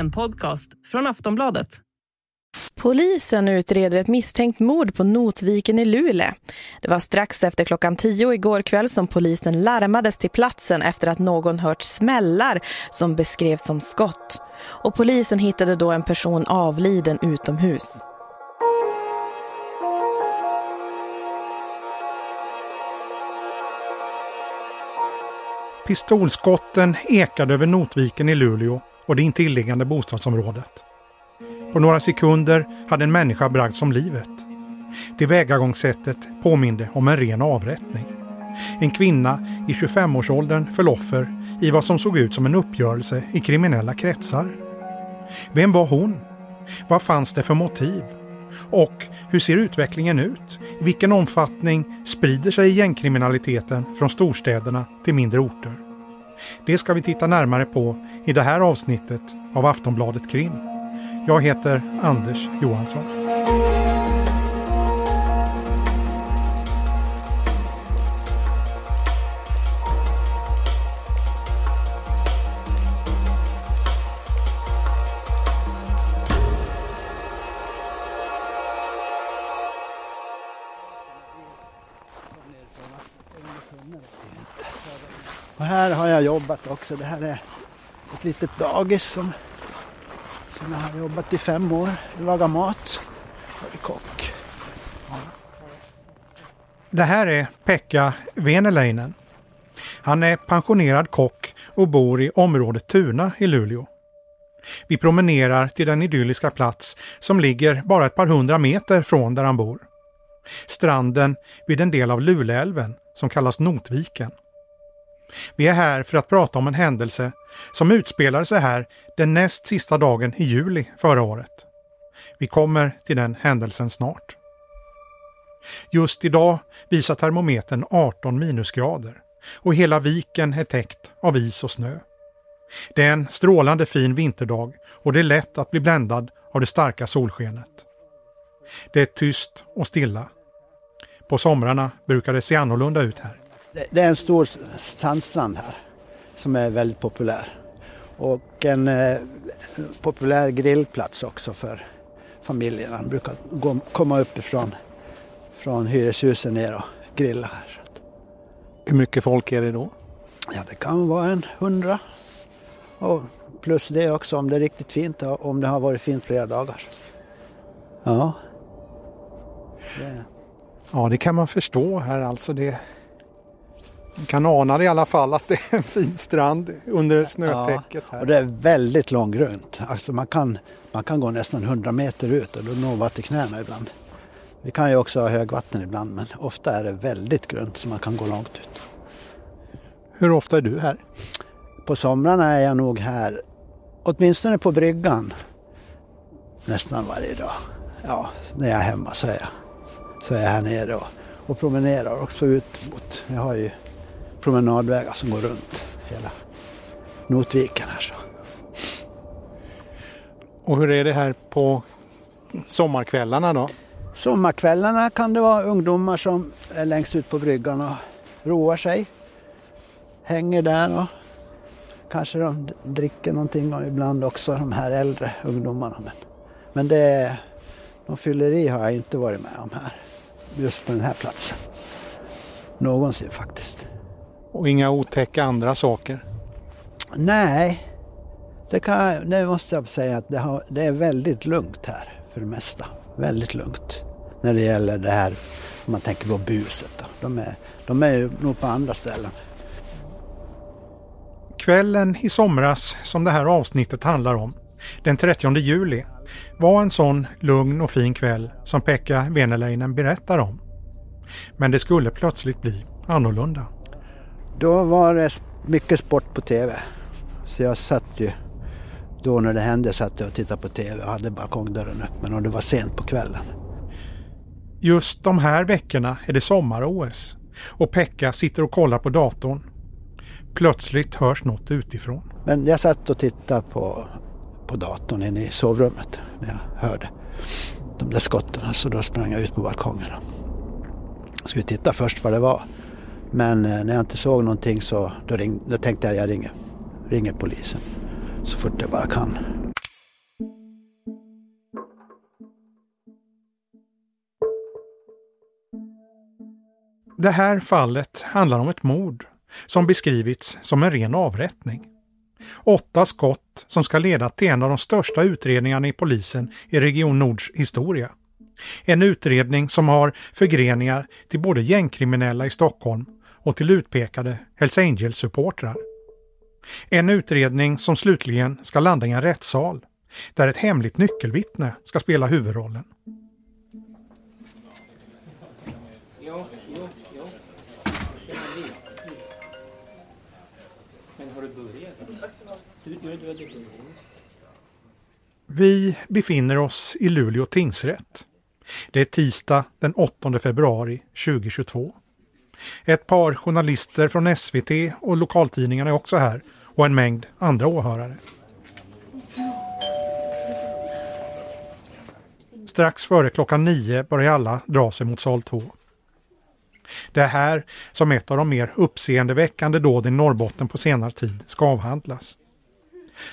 En podcast från Aftonbladet. Polisen utreder ett misstänkt mord på Notviken i Luleå. Det var strax efter klockan tio igår kväll som polisen larmades till platsen efter att någon hört smällar som beskrevs som skott. Och polisen hittade då en person avliden utomhus. Pistolskotten ekade över Notviken i Luleå och det intilliggande bostadsområdet. På några sekunder hade en människa bragts om livet. Tillvägagångssättet påminde om en ren avrättning. En kvinna i 25-årsåldern föll offer i vad som såg ut som en uppgörelse i kriminella kretsar. Vem var hon? Vad fanns det för motiv? Och hur ser utvecklingen ut? I vilken omfattning sprider sig gängkriminaliteten från storstäderna till mindre orter? Det ska vi titta närmare på i det här avsnittet av Aftonbladet Krim. Jag heter Anders Johansson. Här har jag jobbat också. Det här är ett litet dagis som, som jag har jobbat i fem år. Jag lagar mat. Jag är kock. Det här är Pekka Veneläinen. Han är pensionerad kock och bor i området Tuna i Luleå. Vi promenerar till den idylliska plats som ligger bara ett par hundra meter från där han bor. Stranden vid en del av Luleälven som kallas Notviken. Vi är här för att prata om en händelse som utspelade sig här den näst sista dagen i juli förra året. Vi kommer till den händelsen snart. Just idag visar termometern 18 minusgrader och hela viken är täckt av is och snö. Det är en strålande fin vinterdag och det är lätt att bli bländad av det starka solskenet. Det är tyst och stilla. På somrarna brukar det se annorlunda ut här. Det, det är en stor sandstrand här som är väldigt populär. Och en eh, populär grillplats också för familjerna. De brukar gå, komma uppifrån från hyreshusen ner och grilla här. Hur mycket folk är det då? Ja, det kan vara en hundra. Och plus det också om det är riktigt fint, om det har varit fint flera dagar. Ja. Det. Ja, det kan man förstå här alltså. Det... Man kan ana det i alla fall att det är en fin strand under snötäcket. Här. Ja, och det är väldigt långgrunt. Alltså man, kan, man kan gå nästan 100 meter ut och då når man till knäna ibland. Vi kan ju också ha högvatten ibland men ofta är det väldigt grunt så man kan gå långt ut. Hur ofta är du här? På somrarna är jag nog här, åtminstone på bryggan, nästan varje dag. Ja, när jag är hemma så är jag, så är jag här nere och, och promenerar också ut mot, jag har ju promenadvägar som går runt hela Notviken här så. Och hur är det här på sommarkvällarna då? Sommarkvällarna kan det vara ungdomar som är längst ut på bryggan och roar sig. Hänger där och kanske de dricker någonting och ibland också de här äldre ungdomarna. Men, men det, någon fylleri har jag inte varit med om här. Just på den här platsen. Någonsin faktiskt. Och inga otäcka andra saker? Nej, det, kan, det måste jag säga att det, har, det är väldigt lugnt här för det mesta. Väldigt lugnt när det gäller det här, om man tänker på buset. Då. De, är, de är ju nog på andra ställen. Kvällen i somras som det här avsnittet handlar om, den 30 juli, var en sån lugn och fin kväll som Pekka Veneläinen berättar om. Men det skulle plötsligt bli annorlunda. Då var det mycket sport på tv. Så jag satt ju, då när det hände satt jag och tittade på tv och hade balkongdörren öppen och det var sent på kvällen. Just de här veckorna är det sommar-OS och Pekka sitter och kollar på datorn. Plötsligt hörs något utifrån. Men jag satt och tittade på, på datorn inne i sovrummet när jag hörde de där skotten. Så då sprang jag ut på balkongen. Jag skulle titta först vad det var. Men eh, när jag inte såg någonting så då, ring, då tänkte jag att jag ringer, ringer polisen så fort jag bara kan. Det här fallet handlar om ett mord som beskrivits som en ren avrättning. Åtta skott som ska leda till en av de största utredningarna i polisen i Region Nords historia. En utredning som har förgreningar till både gängkriminella i Stockholm och till utpekade Hells Angels-supportrar. En utredning som slutligen ska landa i en rättssal där ett hemligt nyckelvittne ska spela huvudrollen. Vi befinner oss i Luleå tingsrätt. Det är tisdag den 8 februari 2022. Ett par journalister från SVT och lokaltidningarna är också här och en mängd andra åhörare. Strax före klockan nio börjar alla dra sig mot sal 2. Det är här som ett av de mer uppseendeväckande dåden i Norrbotten på senare tid ska avhandlas.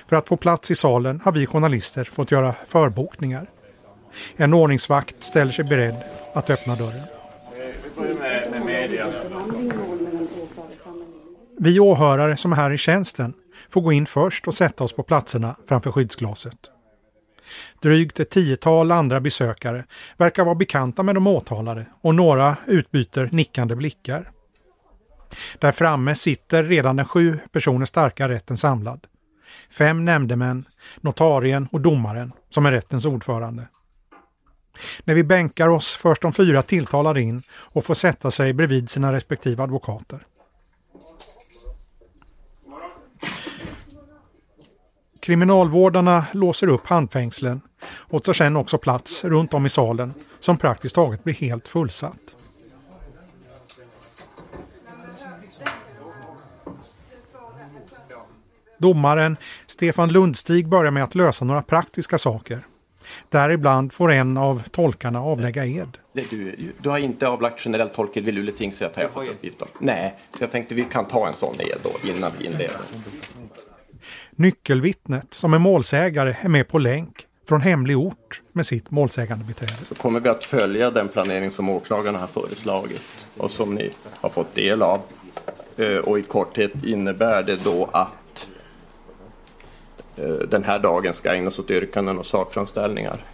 För att få plats i salen har vi journalister fått göra förbokningar. En ordningsvakt ställer sig beredd att öppna dörren. Vi åhörare som är här i tjänsten får gå in först och sätta oss på platserna framför skyddsglaset. Drygt ett tiotal andra besökare verkar vara bekanta med de åtalade och några utbyter nickande blickar. Där framme sitter redan den sju personer starka rätten samlad. Fem nämndemän, notarien och domaren som är rättens ordförande. När vi bänkar oss förs de fyra tilltalade in och får sätta sig bredvid sina respektive advokater. Kriminalvårdarna låser upp handfängslen och tar sedan också plats runt om i salen som praktiskt taget blir helt fullsatt. Domaren Stefan Lundstig börjar med att lösa några praktiska saker. Däribland får en av tolkarna avlägga ed. Du, du har inte avlagt generell tolked vid Luleå tingsrätt har jag fått uppgift om. Nej, så jag tänkte vi kan ta en sån ed då innan vi inleder. Nyckelvittnet som är målsägare är med på länk från hemlig ort med sitt målsägande beträde. Så kommer vi att följa den planering som åklagarna har föreslagit och som ni har fått del av. Eh, och i korthet innebär det då att eh, den här dagen ska ägnas åt yrkanden och sakframställningar.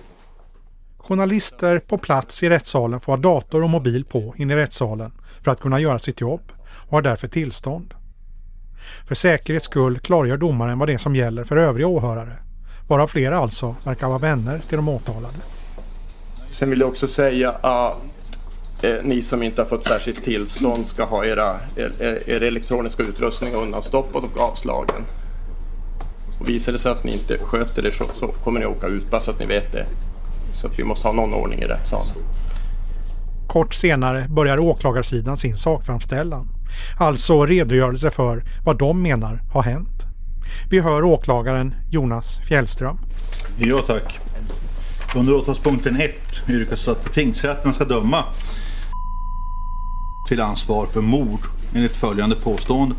Journalister på plats i rättssalen får ha dator och mobil på in i rättssalen för att kunna göra sitt jobb och har därför tillstånd. För säkerhets skull klargör domaren vad det är som gäller för övriga åhörare. Varav flera alltså verkar vara vänner till de åtalade. Sen vill jag också säga att eh, ni som inte har fått särskilt tillstånd ska ha era, er, er elektroniska utrustning undanstoppad och avslagen. Och visar det sig att ni inte sköter det så, så kommer ni åka ut, bara så att ni vet det. Så att vi måste ha någon ordning i rättssalen. Kort senare börjar åklagarsidan sin sakframställan. Alltså redogörelse för vad de menar har hänt. Vi hör åklagaren Jonas Fjällström. Ja tack. Under åtalspunkten 1 yrkas att tingsrätten ska döma till ansvar för mord enligt följande påstående.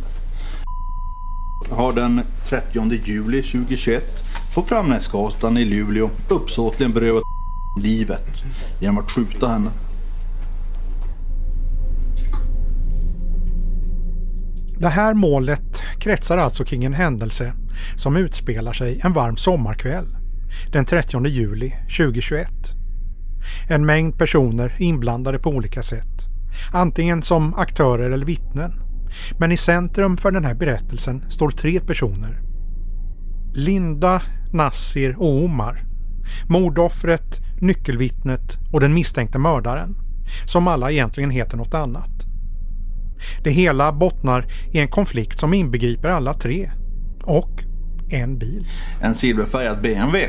Har den 30 juli 2021 på Framnäsgatan i Luleå uppsåtligen berövat livet genom att skjuta henne. Det här målet kretsar alltså kring en händelse som utspelar sig en varm sommarkväll den 30 juli 2021. En mängd personer inblandade på olika sätt, antingen som aktörer eller vittnen. Men i centrum för den här berättelsen står tre personer. Linda, Nassir och Omar. Mordoffret, nyckelvittnet och den misstänkte mördaren. Som alla egentligen heter något annat. Det hela bottnar i en konflikt som inbegriper alla tre. Och en bil. En silverfärgad BMW.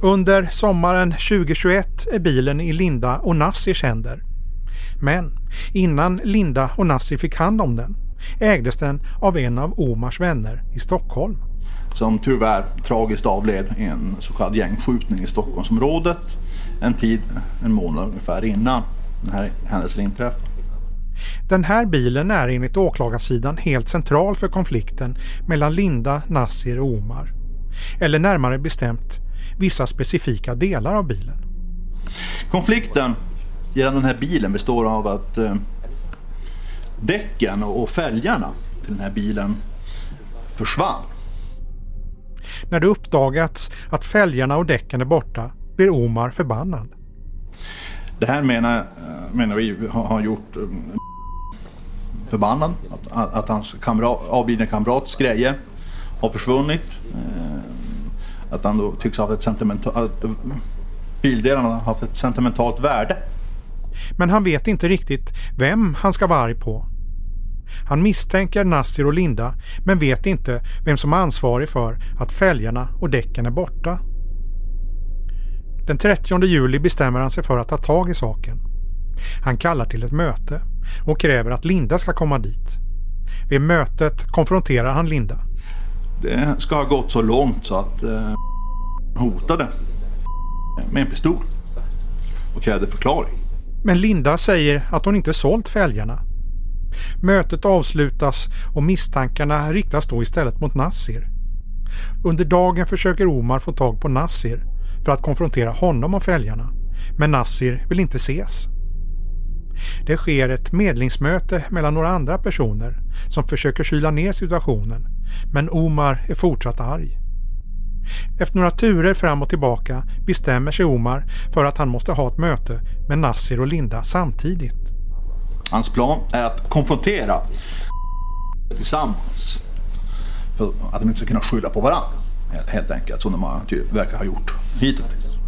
Under sommaren 2021 är bilen i Linda och Nassirs händer. Men innan Linda och Nassir fick hand om den ägdes den av en av Omars vänner i Stockholm. Som tyvärr tragiskt avled i en så kallad gängskjutning i Stockholmsområdet en tid, en månad ungefär innan den här händelsen inträffade. Den här bilen är enligt åklagarsidan helt central för konflikten mellan Linda, Nassir och Omar. Eller närmare bestämt vissa specifika delar av bilen. Konflikten gällande den här bilen består av att eh, däcken och fälgarna till den här bilen försvann. När det uppdagats att fälgarna och däcken är borta blir Omar förbannad. Det här menar, eh, menar vi har gjort eh, förbannad. Att, att hans kamrat, avlidne kamrats grejer har försvunnit. Eh, att han då tycks ha haft ett sentimentalt... Bildelarna har haft ett sentimentalt värde. Men han vet inte riktigt vem han ska vara arg på. Han misstänker Nasir och Linda men vet inte vem som är ansvarig för att fälgarna och däcken är borta. Den 30 juli bestämmer han sig för att ta tag i saken. Han kallar till ett möte och kräver att Linda ska komma dit. Vid mötet konfronterar han Linda. Det ska ha gått så långt så att eh, hotade med en pistol och krävde förklaring. Men Linda säger att hon inte sålt fälgarna. Mötet avslutas och misstankarna riktas då istället mot Nassir. Under dagen försöker Omar få tag på Nassir för att konfrontera honom och fälgarna. Men Nassir vill inte ses. Det sker ett medlingsmöte mellan några andra personer som försöker kyla ner situationen. Men Omar är fortsatt arg. Efter några turer fram och tillbaka bestämmer sig Omar för att han måste ha ett möte med Nassir och Linda samtidigt. Hans plan är att konfrontera tillsammans. För att de inte ska kunna skylla på varandra. Helt enkelt, som de typ verkar ha gjort hittills.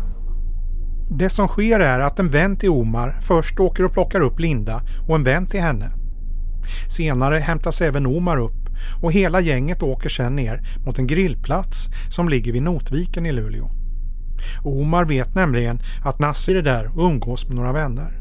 Det som sker är att en vän till Omar först åker och plockar upp Linda och en vän till henne. Senare hämtas även Omar upp och hela gänget åker sedan ner mot en grillplats som ligger vid Notviken i Luleå. Omar vet nämligen att Nassir är där och umgås med några vänner.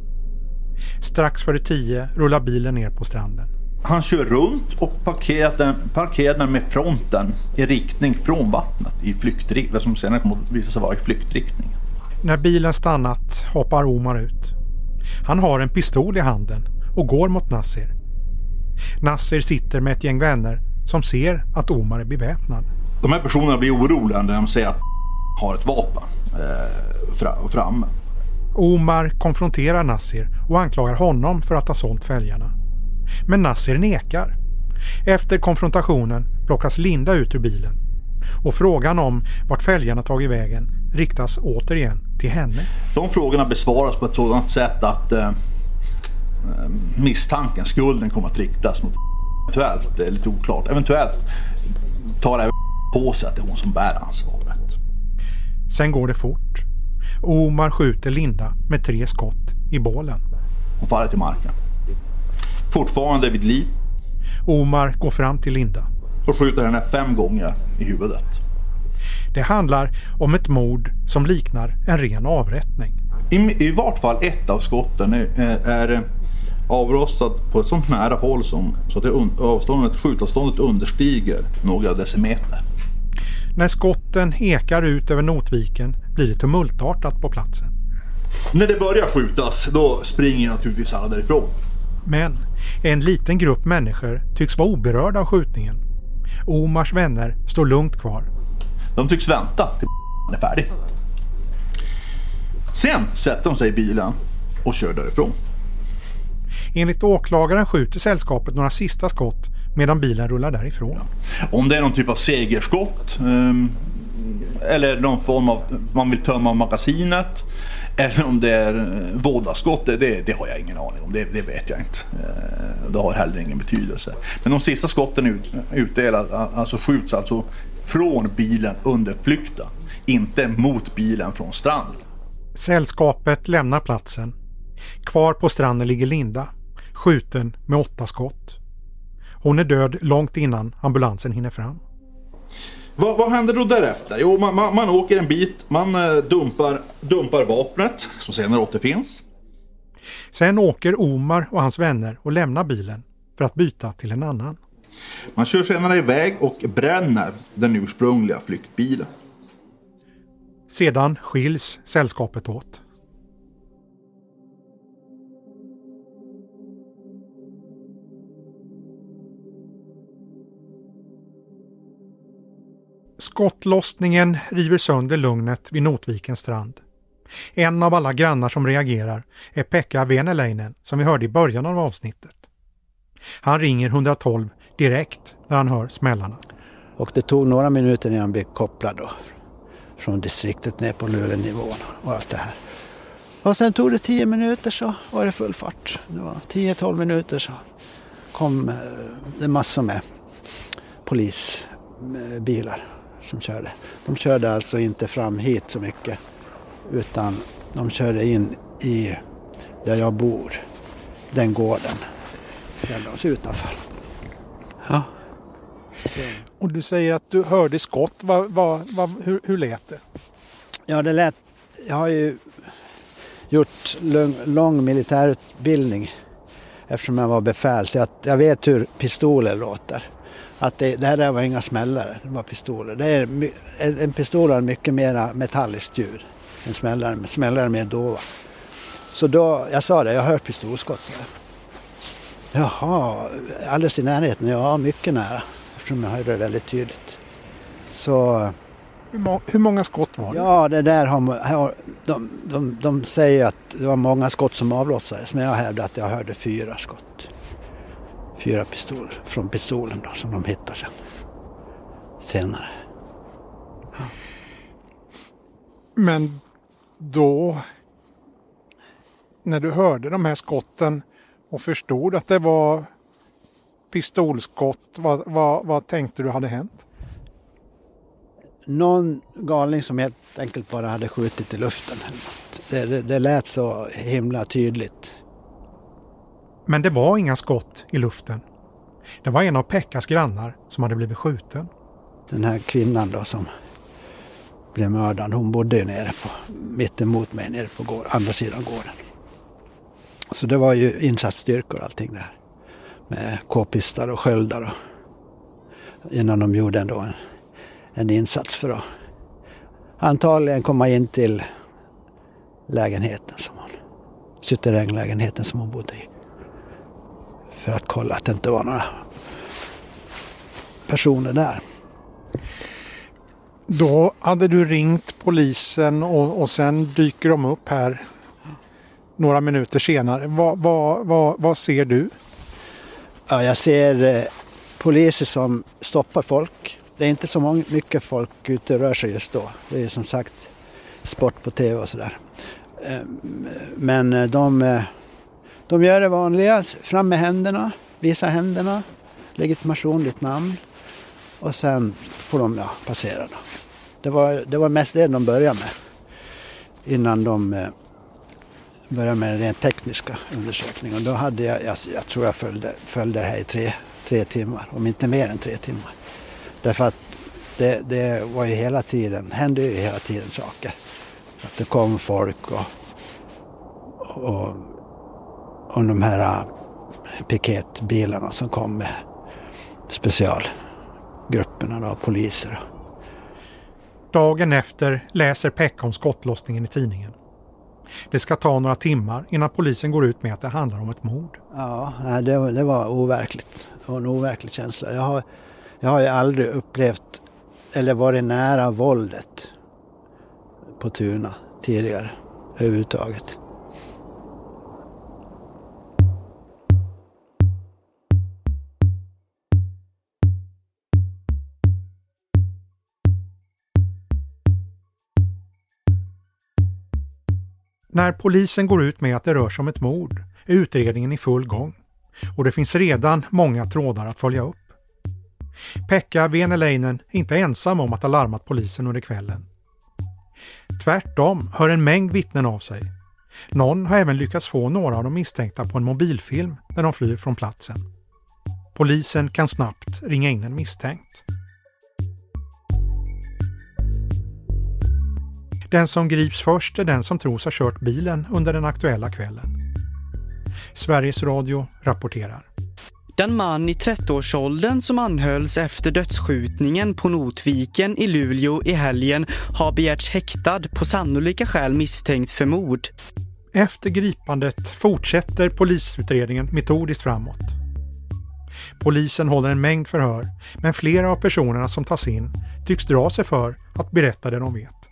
Strax före tio rullar bilen ner på stranden. Han kör runt och parkerar den, parkerar den med fronten i riktning från vattnet i flyktriktning, som senare kommer att visa sig vara i flyktriktning. När bilen stannat hoppar Omar ut. Han har en pistol i handen och går mot Nassir. Nassir sitter med ett gäng vänner som ser att Omar är beväpnad. De här personerna blir oroliga när de ser att har ett vapen eh, framme. Omar konfronterar Nassir och anklagar honom för att ha sålt fälgarna. Men Nassir nekar. Efter konfrontationen plockas Linda ut ur bilen. Och frågan om vart fälgarna tagit vägen riktas återigen till henne. De frågorna besvaras på ett sådant sätt att eh, misstanken, skulden kommer att riktas mot eventuellt, det är lite oklart, eventuellt tar även på sig att det är hon som bär ansvaret. Sen går det fort. Omar skjuter Linda med tre skott i bålen. Hon faller till marken. Fortfarande vid liv. Omar går fram till Linda. Och skjuter henne fem gånger i huvudet. Det handlar om ett mord som liknar en ren avrättning. I, i vart fall ett av skotten är, är avrostad på ett sånt nära håll som, så att det avståndet, skjutavståndet understiger några decimeter. När skotten ekar ut över Notviken blir det tumultartat på platsen. När det börjar skjutas då springer naturligtvis alla därifrån. Men en liten grupp människor tycks vara oberörda av skjutningen. Omars vänner står lugnt kvar. De tycks vänta till är färdig. Sen sätter de sig i bilen och kör därifrån. Enligt åklagaren skjuter sällskapet några sista skott medan bilen rullar därifrån. Om det är någon typ av segerskott um, eller någon form av, man vill tömma magasinet eller om det är eh, vådaskott, det, det har jag ingen aning om. Det, det vet jag inte. Eh, det har heller ingen betydelse. Men de sista skotten ut, utdelas, alltså skjuts alltså från bilen under flykten. Inte mot bilen från stranden. Sällskapet lämnar platsen. Kvar på stranden ligger Linda, skjuten med åtta skott. Hon är död långt innan ambulansen hinner fram. Vad, vad händer då därefter? Jo, man, man, man åker en bit, man eh, dumpar, dumpar vapnet som senare återfinns. Sen åker Omar och hans vänner och lämnar bilen för att byta till en annan. Man kör senare iväg och bränner den ursprungliga flyktbilen. Sedan skiljs sällskapet åt. Skottlossningen river sönder lugnet vid Notvikens strand. En av alla grannar som reagerar är Pekka Veneläinen som vi hörde i början av avsnittet. Han ringer 112 direkt när han hör smällarna. Och det tog några minuter innan han blev kopplad då. Från distriktet ner på Luleånivån och allt det här. Och sen tog det 10 minuter så var det full fart. Det var 10-12 minuter så kom eh, det massor med polisbilar som körde. De körde alltså inte fram hit så mycket utan de körde in i där jag bor, den gården. Ställde oss utanför. Ja. Så. Och du säger att du hörde skott. Vad, vad, vad, hur, hur lät det? Ja, det lät... Jag har ju gjort lång, lång militärutbildning eftersom jag var befäl. Så jag, jag vet hur pistoler låter. Att det, det här där var inga smällare, det var pistoler. Det är, en, en pistol har mycket mer metalliskt ljud än smällare. Smällare mer dova. Så då, jag sa det, jag har hört pistolskott. Så. Jaha, alldeles i närheten? Ja, mycket nära. Eftersom jag hörde det väldigt tydligt. Så... Hur, må hur många skott var det? Ja, det där har, de, de, de säger att det var många skott som avlossades. Men jag hävdar att jag hörde fyra skott. Fyra pistoler från pistolen då, som de hittade sen. Senare. Ja. Men då när du hörde de här skotten och förstod att det var pistolskott, vad, vad, vad tänkte du hade hänt? Någon galning som helt enkelt bara hade skjutit i luften. Det, det, det lät så himla tydligt. Men det var inga skott i luften. Det var en av Pekkas grannar som hade blivit skjuten. Den här kvinnan då som blev mördad, hon bodde ju nere på, mittemot mig nere på gård, andra sidan gården. Så det var ju insatsstyrkor och allting där. Med k-pistar och sköldar och innan de gjorde ändå en, en insats för att antagligen komma in till lägenheten som hon, suterränglägenheten som hon bodde i. För att kolla att det inte var några personer där. Då hade du ringt polisen och, och sen dyker de upp här några minuter senare. Vad, vad, vad, vad ser du? Ja, jag ser eh, poliser som stoppar folk. Det är inte så många, mycket folk ute och rör sig just då. Det är som sagt sport på tv och sådär. Eh, men de, eh, de gör det vanliga, fram med händerna, visa händerna, legitimation, ditt namn och sen får de ja, passera. Då. Det, var, det var mest det de började med innan de eh, började med den rent tekniska undersökningen. Då hade jag, jag, jag tror jag följde, följde det här i tre, tre timmar, om inte mer än tre timmar. Därför att det, det var ju hela tiden, hände ju hela tiden saker. Att det kom folk och, och, och de här äh, piketbilarna som kom med specialgrupperna då, poliser. Dagen efter läser Pekka om skottlossningen i tidningen. Det ska ta några timmar innan polisen går ut med att det handlar om ett mord. Ja, det, det var overkligt. Det var en overklig känsla. Jag har, jag har ju aldrig upplevt eller varit nära våldet på Tuna tidigare överhuvudtaget. När polisen går ut med att det rör sig om ett mord är utredningen i full gång och det finns redan många trådar att följa upp. Pekka Veneleinen är inte ensam om att ha larmat polisen under kvällen. Tvärtom hör en mängd vittnen av sig. Någon har även lyckats få några av de misstänkta på en mobilfilm när de flyr från platsen. Polisen kan snabbt ringa in en misstänkt. Den som grips först är den som tros ha kört bilen under den aktuella kvällen. Sveriges Radio rapporterar. Den man i 30-årsåldern som anhölls efter dödsskjutningen på Notviken i Luleå i helgen har begärts häktad på sannolika skäl misstänkt för mord. Efter gripandet fortsätter polisutredningen metodiskt framåt. Polisen håller en mängd förhör, men flera av personerna som tas in tycks dra sig för att berätta det de vet.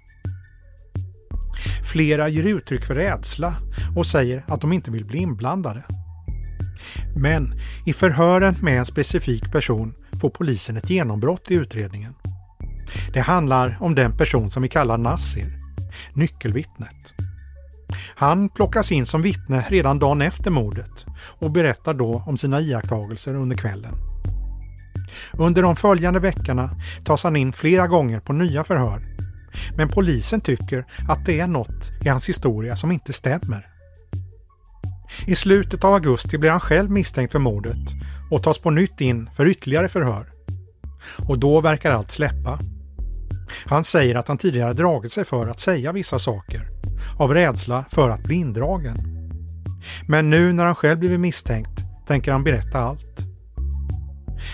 Flera ger uttryck för rädsla och säger att de inte vill bli inblandade. Men i förhören med en specifik person får polisen ett genombrott i utredningen. Det handlar om den person som vi kallar Nassir, nyckelvittnet. Han plockas in som vittne redan dagen efter mordet och berättar då om sina iakttagelser under kvällen. Under de följande veckorna tas han in flera gånger på nya förhör. Men polisen tycker att det är något i hans historia som inte stämmer. I slutet av augusti blir han själv misstänkt för mordet och tas på nytt in för ytterligare förhör. Och då verkar allt släppa. Han säger att han tidigare dragit sig för att säga vissa saker av rädsla för att bli indragen. Men nu när han själv blivit misstänkt tänker han berätta allt.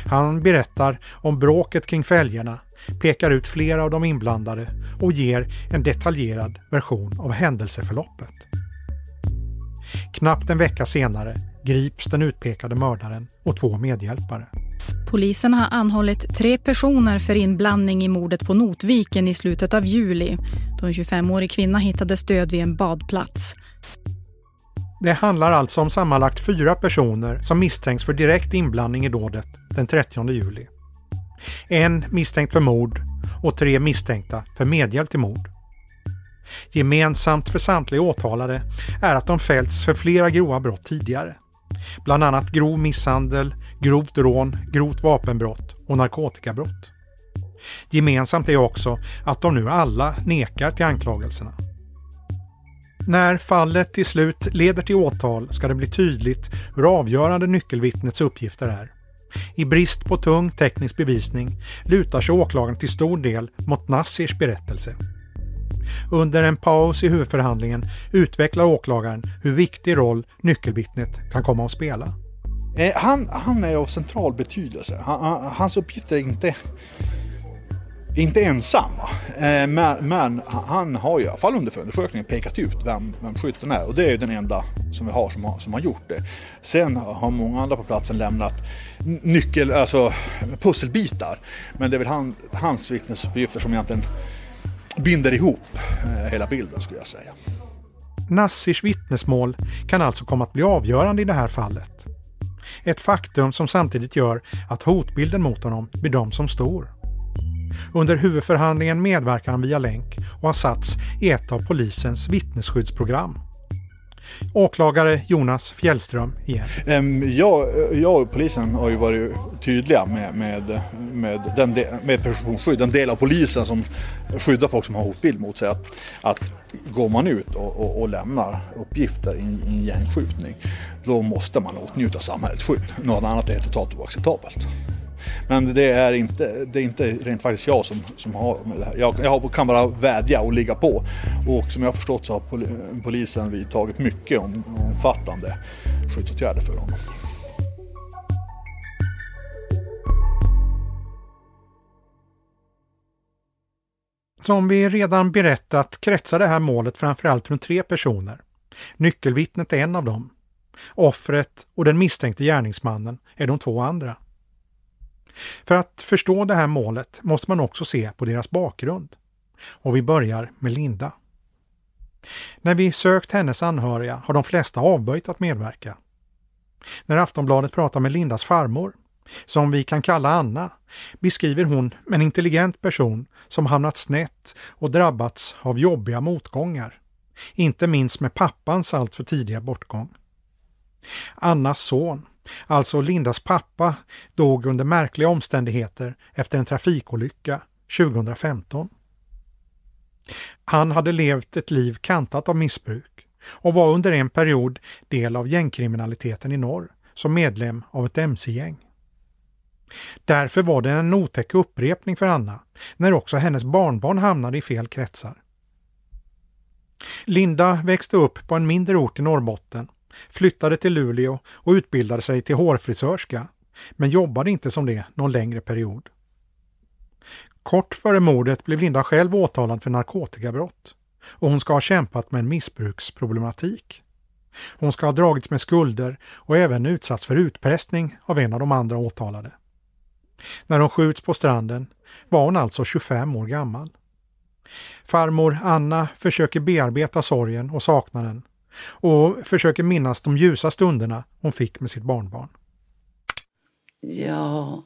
Han berättar om bråket kring fälgarna, pekar ut flera av de inblandade och ger en detaljerad version av händelseförloppet. Knappt en vecka senare grips den utpekade mördaren och två medhjälpare. Polisen har anhållit tre personer för inblandning i mordet på Notviken i slutet av juli då en 25-årig kvinna hittades död vid en badplats. Det handlar alltså om sammanlagt fyra personer som misstänks för direkt inblandning i dådet den 30 juli. En misstänkt för mord och tre misstänkta för medhjälp till mord. Gemensamt för samtliga åtalade är att de fällts för flera grova brott tidigare. Bland annat grov misshandel, grovt rån, grovt vapenbrott och narkotikabrott. Gemensamt är också att de nu alla nekar till anklagelserna. När fallet till slut leder till åtal ska det bli tydligt hur avgörande nyckelvittnets uppgifter är. I brist på tung teknisk bevisning lutar sig åklagaren till stor del mot Nassirs berättelse. Under en paus i huvudförhandlingen utvecklar åklagaren hur viktig roll nyckelvittnet kan komma att spela. Eh, han, han är av central betydelse. Han, hans uppgift är inte, inte ensam, eh, men, men, han har ju i alla fall under förundersökningen pekat ut vem, vem skytten är och det är ju den enda som vi har som, har som har gjort det. Sen har många andra på platsen lämnat nyckel, alltså pusselbitar. Men det är väl han, hans vittnesuppgifter som egentligen binder ihop eh, hela bilden skulle jag säga. Nassirs vittnesmål kan alltså komma att bli avgörande i det här fallet. Ett faktum som samtidigt gör att hotbilden mot honom bedöms som stor. Under huvudförhandlingen medverkar han via länk och har satts i ett av polisens vittnesskyddsprogram. Åklagare Jonas Fjällström igen. Jag, jag och polisen har ju varit tydliga med, med, med, den de, med personskydd, den del av polisen som skyddar folk som har hotbild mot sig. Att, att går man ut och, och, och lämnar uppgifter i, i en gängskjutning då måste man åtnjuta samhällets skydd. Något annat är totalt oacceptabelt. Men det är inte, det är inte rent faktiskt jag som, som har med det här. Jag, jag kan bara vädja och ligga på. Och som jag har förstått så har polisen vidtagit mycket om, omfattande skyddsåtgärder för honom. Som vi redan berättat kretsar det här målet framförallt runt tre personer. Nyckelvittnet är en av dem. Offret och den misstänkte gärningsmannen är de två andra. För att förstå det här målet måste man också se på deras bakgrund. Och vi börjar med Linda. När vi sökt hennes anhöriga har de flesta avböjt att medverka. När Aftonbladet pratar med Lindas farmor, som vi kan kalla Anna, beskriver hon en intelligent person som hamnat snett och drabbats av jobbiga motgångar. Inte minst med pappans alltför tidiga bortgång. Annas son, alltså Lindas pappa, dog under märkliga omständigheter efter en trafikolycka 2015. Han hade levt ett liv kantat av missbruk och var under en period del av gängkriminaliteten i norr som medlem av ett mc-gäng. Därför var det en otäck upprepning för Anna när också hennes barnbarn hamnade i fel kretsar. Linda växte upp på en mindre ort i Norrbotten flyttade till Luleå och utbildade sig till hårfrisörska, men jobbade inte som det någon längre period. Kort före mordet blev Linda själv åtalad för narkotikabrott och hon ska ha kämpat med en missbruksproblematik. Hon ska ha dragits med skulder och även utsatts för utpressning av en av de andra åtalade. När hon skjuts på stranden var hon alltså 25 år gammal. Farmor Anna försöker bearbeta sorgen och saknaden och försöker minnas de ljusa stunderna hon fick med sitt barnbarn. Ja,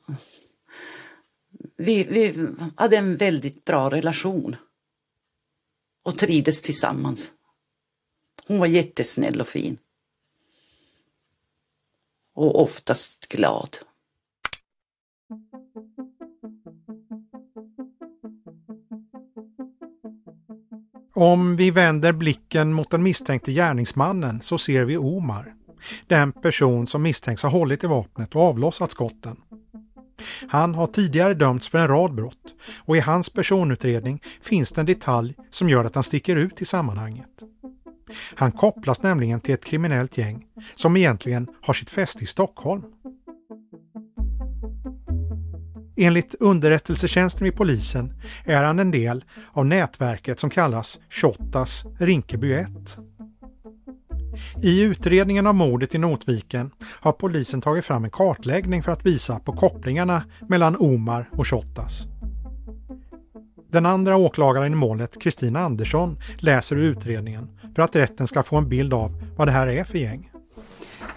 vi, vi hade en väldigt bra relation och trivdes tillsammans. Hon var jättesnäll och fin. Och oftast glad. Om vi vänder blicken mot den misstänkte gärningsmannen så ser vi Omar. Den person som misstänks ha hållit i vapnet och avlossat skotten. Han har tidigare dömts för en rad brott och i hans personutredning finns det en detalj som gör att han sticker ut i sammanhanget. Han kopplas nämligen till ett kriminellt gäng som egentligen har sitt fäste i Stockholm. Enligt underrättelsetjänsten vid polisen är han en del av nätverket som kallas Shottaz Rinkeby 1. I utredningen av mordet i Notviken har polisen tagit fram en kartläggning för att visa på kopplingarna mellan Omar och Shottaz. Den andra åklagaren i målet, Kristina Andersson, läser ur utredningen för att rätten ska få en bild av vad det här är för gäng.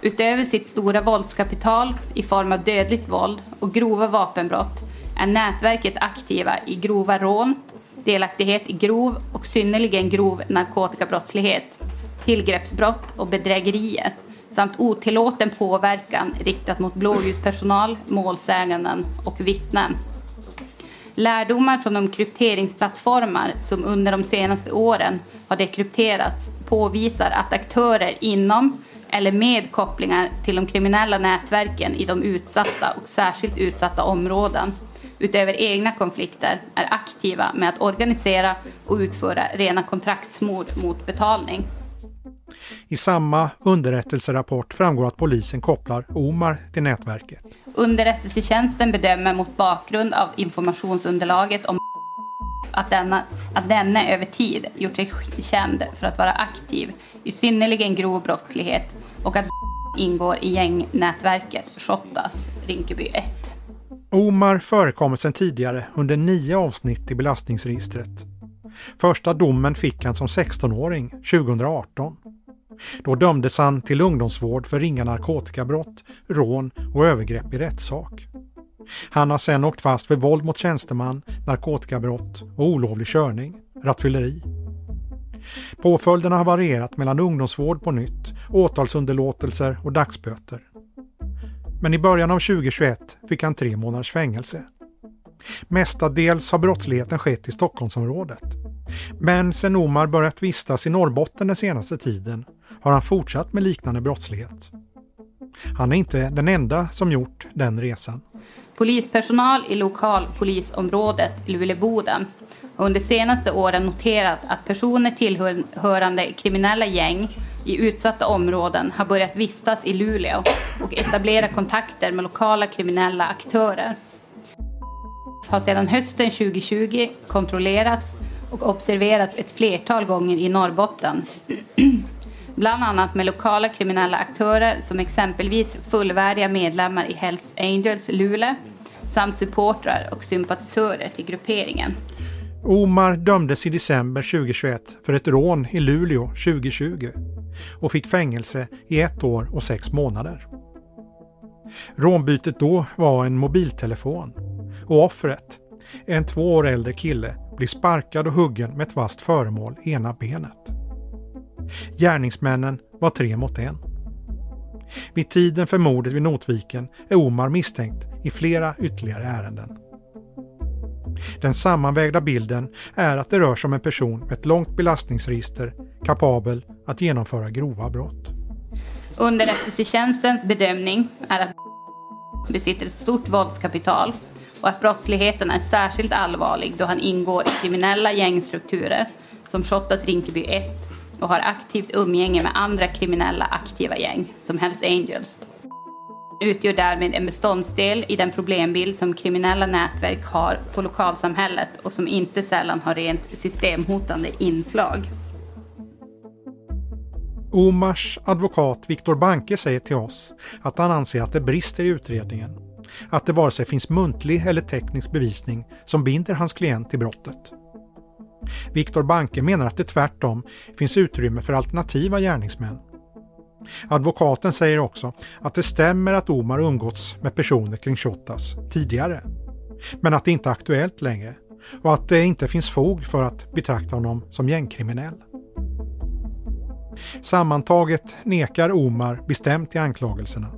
Utöver sitt stora våldskapital i form av dödligt våld och grova vapenbrott är nätverket aktiva i grova rån, delaktighet i grov och synnerligen grov narkotikabrottslighet, tillgreppsbrott och bedrägerier samt otillåten påverkan riktat mot blåljuspersonal, målsäganden och vittnen. Lärdomar från de krypteringsplattformar som under de senaste åren har dekrypterats påvisar att aktörer inom eller med kopplingar till de kriminella nätverken i de utsatta och särskilt utsatta områden utöver egna konflikter är aktiva med att organisera och utföra rena kontraktsmord mot betalning. I samma underrättelserapport framgår att polisen kopplar Omar till nätverket. Underrättelsetjänsten bedömer mot bakgrund av informationsunderlaget om att, denna, att denne över tid gjort sig känd för att vara aktiv i synnerligen grov brottslighet och att ingår i gängnätverket Shottaz Rinkeby 1. Omar förekommer sedan tidigare under nio avsnitt i belastningsregistret. Första domen fick han som 16-åring 2018. Då dömdes han till ungdomsvård för ringa narkotikabrott, rån och övergrepp i rättssak. Han har sedan åkt fast för våld mot tjänsteman, narkotikabrott och olovlig körning, rattfylleri. Påföljderna har varierat mellan ungdomsvård på nytt, åtalsunderlåtelser och dagsböter. Men i början av 2021 fick han tre månaders fängelse. Mestadels har brottsligheten skett i Stockholmsområdet. Men sen Omar börjat vistas i Norrbotten den senaste tiden har han fortsatt med liknande brottslighet. Han är inte den enda som gjort den resan. Polispersonal i lokalpolisområdet Luleåboden har under senaste åren noterat att personer tillhörande kriminella gäng i utsatta områden har börjat vistas i Luleå och etablera kontakter med lokala kriminella aktörer. Har sedan hösten 2020 kontrollerats och observerats ett flertal gånger i Norrbotten. Bland annat med lokala kriminella aktörer som exempelvis fullvärdiga medlemmar i Hells Angels Luleå samt supportrar och sympatisörer till grupperingen. Omar dömdes i december 2021 för ett rån i Luleå 2020 och fick fängelse i ett år och sex månader. Rånbytet då var en mobiltelefon och offret, en två år äldre kille, blir sparkad och huggen med ett vasst föremål i ena benet. Gärningsmännen var tre mot en. Vid tiden för mordet vid Notviken är Omar misstänkt i flera ytterligare ärenden. Den sammanvägda bilden är att det rör sig om en person med ett långt belastningsregister kapabel att genomföra grova brott. Underrättelsetjänstens bedömning är att besitter ett stort våldskapital och att brottsligheten är särskilt allvarlig då han ingår i kriminella gängstrukturer som Shottaz Rinkeby 1 och har aktivt umgänge med andra kriminella aktiva gäng som Hells Angels utgör därmed en beståndsdel i den problembild som kriminella nätverk har på lokalsamhället och som inte sällan har rent systemhotande inslag. Omars advokat Viktor Banke säger till oss att han anser att det brister i utredningen. Att det vare sig finns muntlig eller teknisk bevisning som binder hans klient till brottet. Viktor Banke menar att det tvärtom finns utrymme för alternativa gärningsmän. Advokaten säger också att det stämmer att Omar umgåtts med personer kring Shottaz tidigare, men att det inte är aktuellt längre och att det inte finns fog för att betrakta honom som gängkriminell. Sammantaget nekar Omar bestämt till anklagelserna.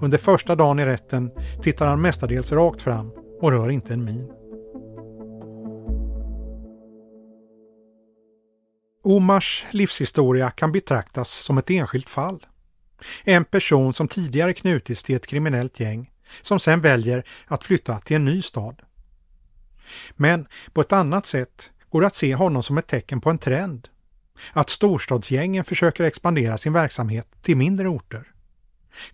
Under första dagen i rätten tittar han mestadels rakt fram och rör inte en min. Omars livshistoria kan betraktas som ett enskilt fall. En person som tidigare knutits till ett kriminellt gäng som sen väljer att flytta till en ny stad. Men på ett annat sätt går det att se honom som ett tecken på en trend. Att storstadsgängen försöker expandera sin verksamhet till mindre orter.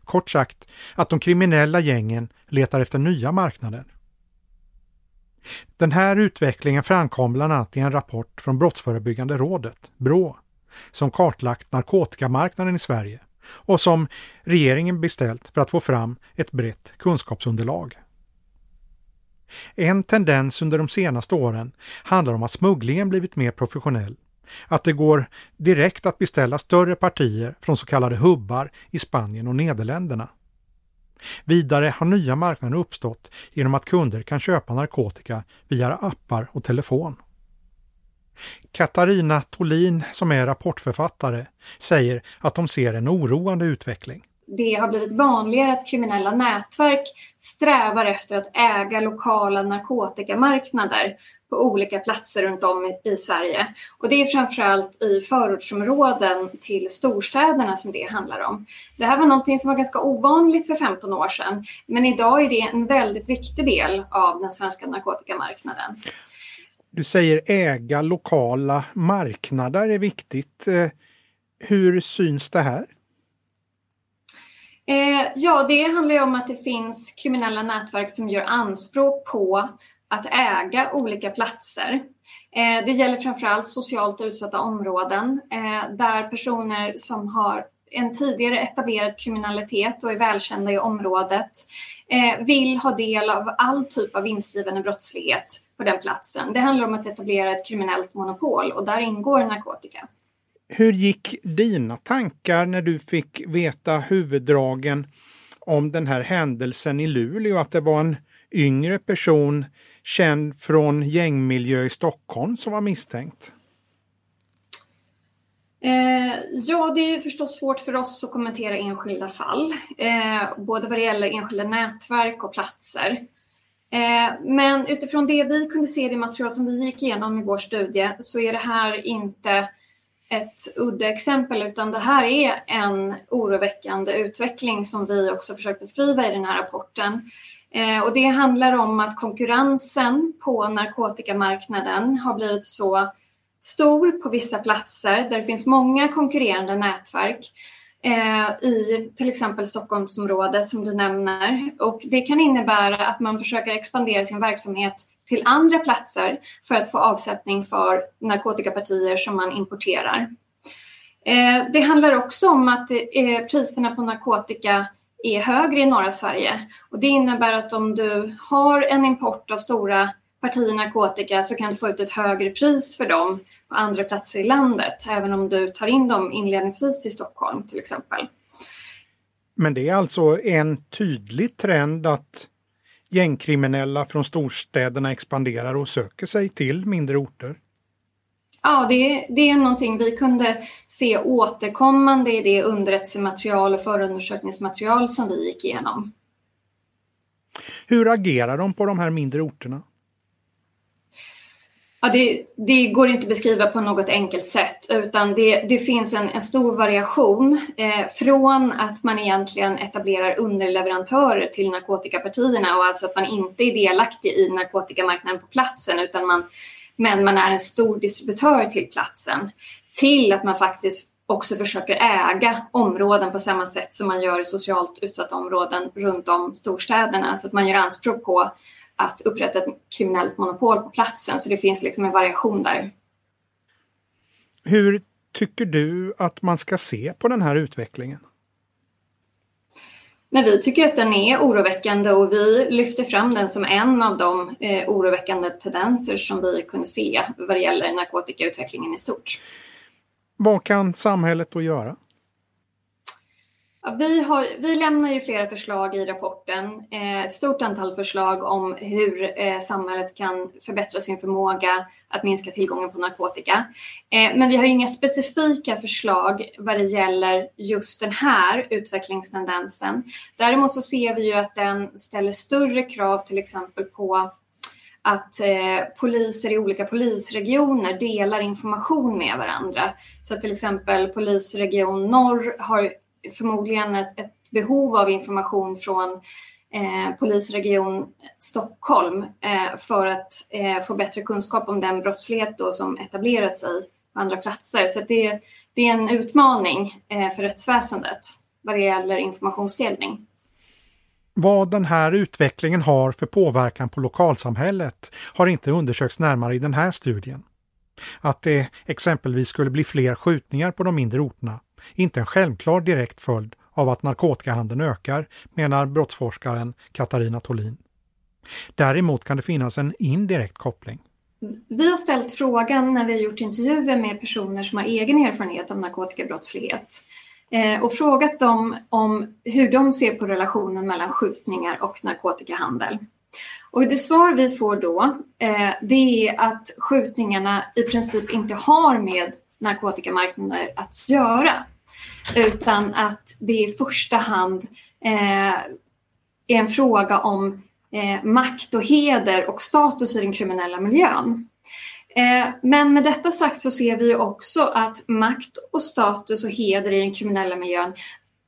Kort sagt, att de kriminella gängen letar efter nya marknader. Den här utvecklingen framkom bland annat i en rapport från Brottsförebyggande rådet, BRÅ, som kartlagt narkotikamarknaden i Sverige och som regeringen beställt för att få fram ett brett kunskapsunderlag. En tendens under de senaste åren handlar om att smugglingen blivit mer professionell. Att det går direkt att beställa större partier från så kallade hubbar i Spanien och Nederländerna. Vidare har nya marknader uppstått genom att kunder kan köpa narkotika via appar och telefon. Katarina Tolin, som är rapportförfattare, säger att de ser en oroande utveckling det har blivit vanligare att kriminella nätverk strävar efter att äga lokala narkotikamarknader på olika platser runt om i, Sverige. Och det är framförallt i förortsområden till storstäderna som det handlar om. Det här var någonting som var ganska ovanligt för 15 år sedan, men idag är det en väldigt viktig del av den svenska narkotikamarknaden. Du säger äga lokala marknader är viktigt. Eh, hur syns det här? Eh, ja, det handlar ju om att det finns kriminella nätverk som gör anspråk på att äga olika platser. Eh, det gäller framförallt socialt utsatta områden eh, där personer som har en tidigare etablerad kriminalitet och är välkända i området eh, vill ha del av all typ av vinstgivande brottslighet på den platsen. Det handlar om att etablera ett kriminellt monopol och där ingår narkotika. Hur gick dina tankar när du fick veta huvuddragen om den här händelsen i Luleå? Att det var en yngre person känd från gängmiljö i Stockholm som var misstänkt? Eh, ja, det är förstås svårt för oss att kommentera enskilda fall, eh, både vad det gäller enskilda nätverk och platser. Eh, men utifrån det vi kunde se i det material som vi gick igenom i vår studie så är det här inte ett udda exempel utan det här är en oroväckande utveckling som vi också försökt beskriva i den här rapporten. Eh, och det handlar om att konkurrensen på narkotikamarknaden har blivit så stor på vissa platser där det finns många konkurrerande nätverk eh, i till exempel Stockholmsområdet som du nämner. Och det kan innebära att man försöker expandera sin verksamhet till andra platser för att få avsättning för narkotikapartier som man importerar. Eh, det handlar också om att eh, priserna på narkotika är högre i norra Sverige och det innebär att om du har en import av stora partier narkotika så kan du få ut ett högre pris för dem på andra platser i landet, även om du tar in dem inledningsvis till Stockholm till exempel. Men det är alltså en tydlig trend att gängkriminella från storstäderna expanderar och söker sig till mindre orter? Ja, det, det är någonting vi kunde se återkommande i det underrättelsematerial och förundersökningsmaterial som vi gick igenom. Hur agerar de på de här mindre orterna? Ja, det, det, går inte att beskriva på något enkelt sätt utan det, det finns en, en, stor variation eh, från att man egentligen etablerar underleverantörer till narkotikapartierna och alltså att man inte är delaktig i narkotikamarknaden på platsen utan man, men man är en stor distributör till platsen till att man faktiskt också försöker äga områden på samma sätt som man gör i socialt utsatta områden runt om storstäderna. Så att man gör anspråk på att upprätta ett kriminellt monopol på platsen. Så det finns liksom en variation där. Hur tycker du att man ska se på den här utvecklingen? Men vi tycker att den är oroväckande och vi lyfter fram den som en av de eh, oroväckande tendenser som vi kunde se vad det gäller narkotikautvecklingen i stort. Vad kan samhället då göra? Ja, vi, har, vi lämnar ju flera förslag i rapporten, eh, ett stort antal förslag om hur eh, samhället kan förbättra sin förmåga att minska tillgången på narkotika. Eh, men vi har inga specifika förslag vad det gäller just den här utvecklingstendensen. Däremot så ser vi ju att den ställer större krav till exempel på att eh, poliser i olika polisregioner delar information med varandra. Så att till exempel polisregion norr har förmodligen ett, ett behov av information från eh, polisregion Stockholm eh, för att eh, få bättre kunskap om den brottslighet då som etablerar sig på andra platser. Så det, det är en utmaning eh, för rättsväsendet vad det gäller informationsdelning. Vad den här utvecklingen har för påverkan på lokalsamhället har inte undersökts närmare i den här studien. Att det exempelvis skulle bli fler skjutningar på de mindre orterna inte en självklar direkt följd av att narkotikahandeln ökar, menar brottsforskaren Katarina Tolin. Däremot kan det finnas en indirekt koppling. Vi har ställt frågan när vi har gjort intervjuer med personer som har egen erfarenhet av narkotikabrottslighet eh, och frågat dem om hur de ser på relationen mellan skjutningar och narkotikahandel. Och det svar vi får då, eh, det är att skjutningarna i princip inte har med narkotikamarknader att göra. Utan att det i första hand eh, är en fråga om eh, makt och heder och status i den kriminella miljön. Eh, men med detta sagt så ser vi också att makt och status och heder i den kriminella miljön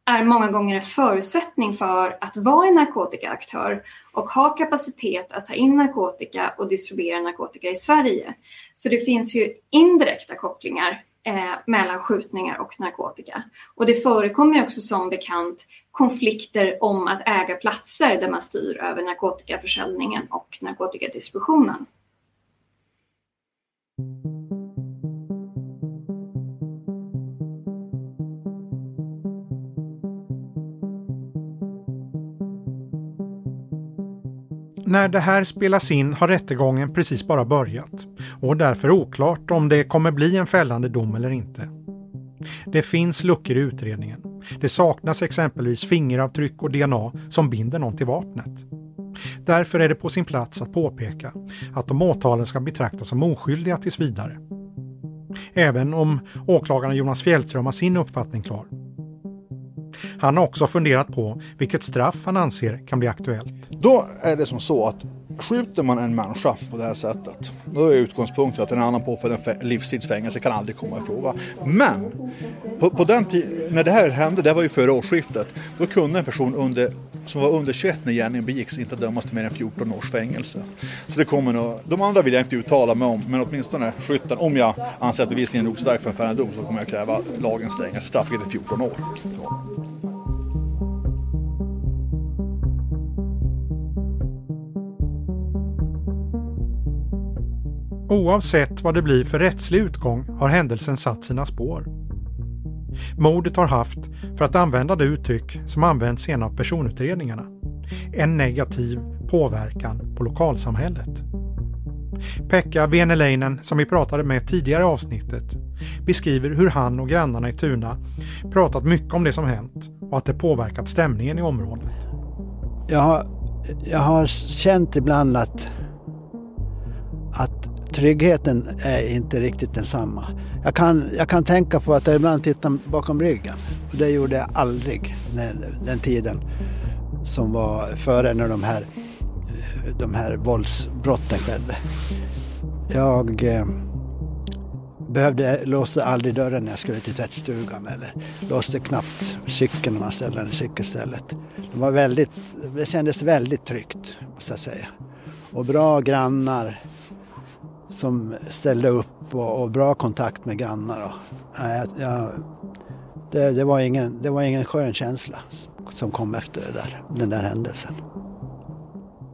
är många gånger en förutsättning för att vara en narkotikaaktör och ha kapacitet att ta in narkotika och distribuera narkotika i Sverige. Så det finns ju indirekta kopplingar eh, mellan skjutningar och narkotika. Och det förekommer också som bekant konflikter om att äga platser där man styr över narkotikaförsäljningen och narkotikadistributionen. När det här spelas in har rättegången precis bara börjat och därför oklart om det kommer bli en fällande dom eller inte. Det finns luckor i utredningen. Det saknas exempelvis fingeravtryck och DNA som binder någon till vapnet. Därför är det på sin plats att påpeka att de åtalen ska betraktas som oskyldiga tills vidare. Även om åklagaren Jonas Fjällström har sin uppfattning klar. Han har också funderat på vilket straff han anser kan bli aktuellt. Då är det som så att skjuter man en människa på det här sättet, då är utgångspunkten att en annan påföljd än livstidsfängelse kan aldrig komma i fråga. Men på, på den när det här hände, det var ju före årsskiftet, då kunde en person under, som var under 21 när gärningen begicks inte dömas till mer än 14 års fängelse. Så det kommer nog, de andra vill jag inte uttala mig om, men åtminstone skytten, om jag anser att bevisningen är nog stark för en fällande dom så kommer jag kräva lagens strängaste straff, vilket är 14 år. Så. Oavsett vad det blir för rättslig utgång har händelsen satt sina spår. Mordet har haft, för att använda det uttryck som används i en av personutredningarna, en negativ påverkan på lokalsamhället. Pekka Veneleinen, som vi pratade med tidigare i avsnittet, beskriver hur han och grannarna i Tuna pratat mycket om det som hänt och att det påverkat stämningen i området. Jag har, jag har känt ibland att, att tryggheten är inte riktigt densamma. Jag kan, jag kan tänka på att jag ibland tittar bakom ryggen. Och det gjorde jag aldrig när, den tiden som var före när de här, de här våldsbrotten skedde. Jag eh, behövde låsa aldrig dörren när jag skulle till tvättstugan eller låste knappt cykeln när man ställde den i cykelstället. Det, var väldigt, det kändes väldigt tryggt, måste jag säga. Och bra grannar, som ställde upp och, och bra kontakt med grannar. Och, jag, jag, det, det, var ingen, det var ingen skön känsla som kom efter det där, den där händelsen.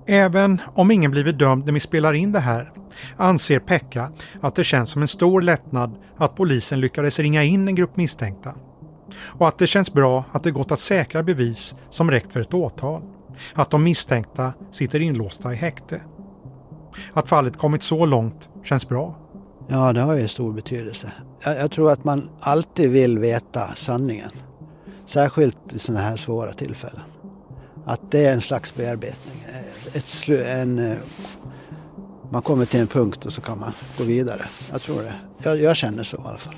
Även om ingen blivit dömd när vi spelar in det här anser Pekka att det känns som en stor lättnad att polisen lyckades ringa in en grupp misstänkta. Och att det känns bra att det gått att säkra bevis som räckt för ett åtal. Att de misstänkta sitter inlåsta i häkte. Att fallet kommit så långt känns bra. Ja, det har ju stor betydelse. Jag, jag tror att man alltid vill veta sanningen. Särskilt vid sådana här svåra tillfällen. Att det är en slags bearbetning. Ett slu, en, eh, man kommer till en punkt och så kan man gå vidare. Jag tror det. Jag, jag känner så i alla fall.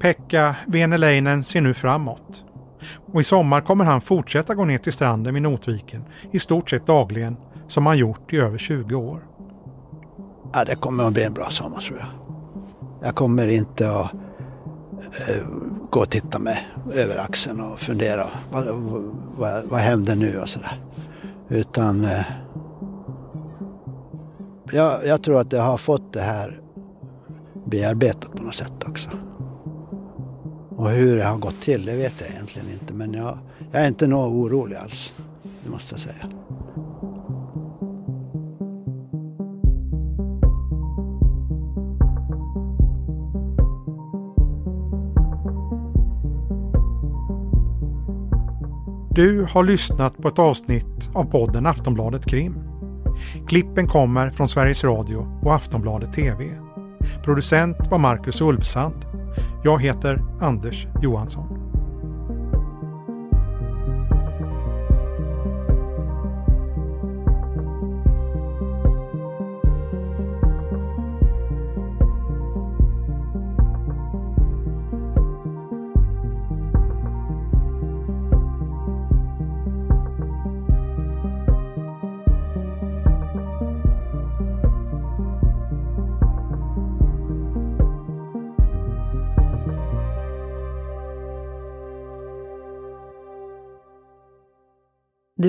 Pekka Veneläinen ser nu framåt. Och i sommar kommer han fortsätta gå ner till stranden vid Notviken i stort sett dagligen som han gjort i över 20 år. Ja, det kommer att bli en bra sommar tror jag. Jag kommer inte att eh, gå och titta mig över axeln och fundera vad, vad, vad händer nu och sådär. Utan eh, jag, jag tror att jag har fått det här bearbetat på något sätt också. Och hur det har gått till, det vet jag egentligen inte. Men jag, jag är inte nog orolig alls, det måste jag säga. Du har lyssnat på ett avsnitt av podden Aftonbladet Krim. Klippen kommer från Sveriges Radio och Aftonbladet TV. Producent var Marcus Ulfsand. Jag heter Anders Johansson.